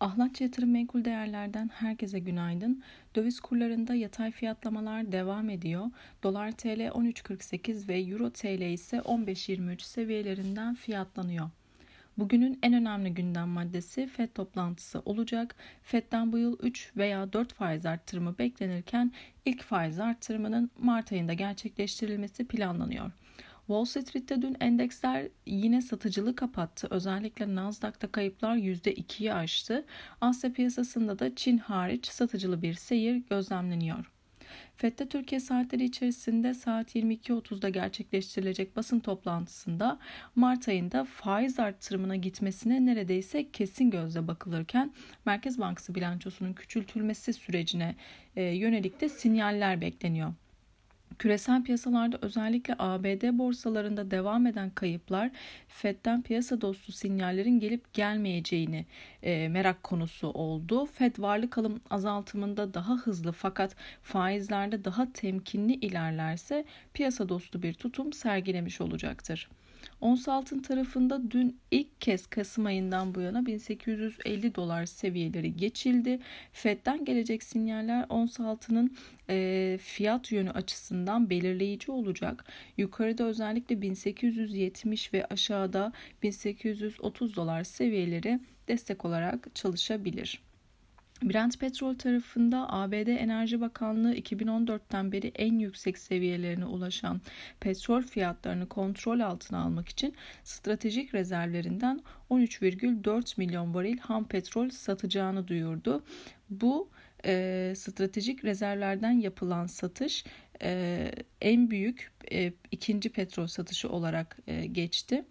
Ahlatçı Yatırım Menkul Değerler'den herkese günaydın. Döviz kurlarında yatay fiyatlamalar devam ediyor. Dolar TL 13.48 ve Euro TL ise 15.23 seviyelerinden fiyatlanıyor. Bugünün en önemli gündem maddesi FED toplantısı olacak. FED'den bu yıl 3 veya 4 faiz arttırımı beklenirken ilk faiz arttırımının Mart ayında gerçekleştirilmesi planlanıyor. Wall Street'te dün endeksler yine satıcılı kapattı. Özellikle Nasdaq'ta kayıplar %2'yi aştı. Asya piyasasında da Çin hariç satıcılı bir seyir gözlemleniyor. FED'de Türkiye saatleri içerisinde saat 22.30'da gerçekleştirilecek basın toplantısında Mart ayında faiz arttırımına gitmesine neredeyse kesin gözle bakılırken Merkez Bankası bilançosunun küçültülmesi sürecine yönelik de sinyaller bekleniyor. Küresel piyasalarda özellikle ABD borsalarında devam eden kayıplar Fed'den piyasa dostu sinyallerin gelip gelmeyeceğini e, merak konusu oldu. Fed varlık alım azaltımında daha hızlı fakat faizlerde daha temkinli ilerlerse piyasa dostu bir tutum sergilemiş olacaktır. Ons altın tarafında dün ilk kez Kasım ayından bu yana 1850 dolar seviyeleri geçildi. Fed'den gelecek sinyaller ons altının e, fiyat yönü açısından belirleyici olacak. Yukarıda özellikle 1870 ve aşağıda 1830 dolar seviyeleri destek olarak çalışabilir. Brent petrol tarafında ABD Enerji Bakanlığı 2014'ten beri en yüksek seviyelerine ulaşan petrol fiyatlarını kontrol altına almak için stratejik rezervlerinden 13,4 milyon varil ham petrol satacağını duyurdu. Bu e, stratejik rezervlerden yapılan satış e, en büyük e, ikinci petrol satışı olarak e, geçti.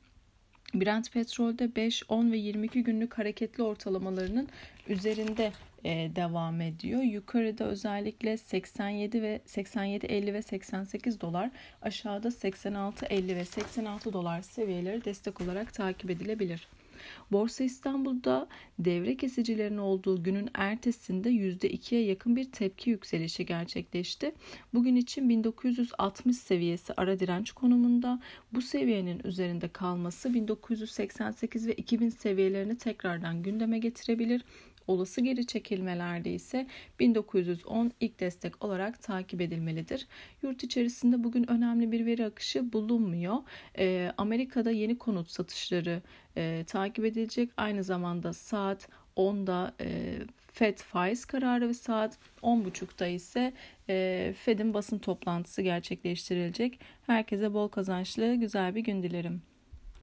Brent petrolde 5, 10 ve 22 günlük hareketli ortalamalarının üzerinde e, devam ediyor. Yukarıda özellikle 87 ve 87 50 ve 88 dolar, aşağıda 86 50 ve 86 dolar seviyeleri destek olarak takip edilebilir. Borsa İstanbul'da devre kesicilerin olduğu günün ertesinde %2'ye yakın bir tepki yükselişi gerçekleşti. Bugün için 1960 seviyesi ara direnç konumunda. Bu seviyenin üzerinde kalması 1988 ve 2000 seviyelerini tekrardan gündeme getirebilir. Olası geri çekilmelerde ise 1910 ilk destek olarak takip edilmelidir. Yurt içerisinde bugün önemli bir veri akışı bulunmuyor. E, Amerika'da yeni konut satışları e, takip edilecek. Aynı zamanda saat 10'da e, FED faiz kararı ve saat 10.30'da ise e, FED'in basın toplantısı gerçekleştirilecek. Herkese bol kazançlı güzel bir gün dilerim.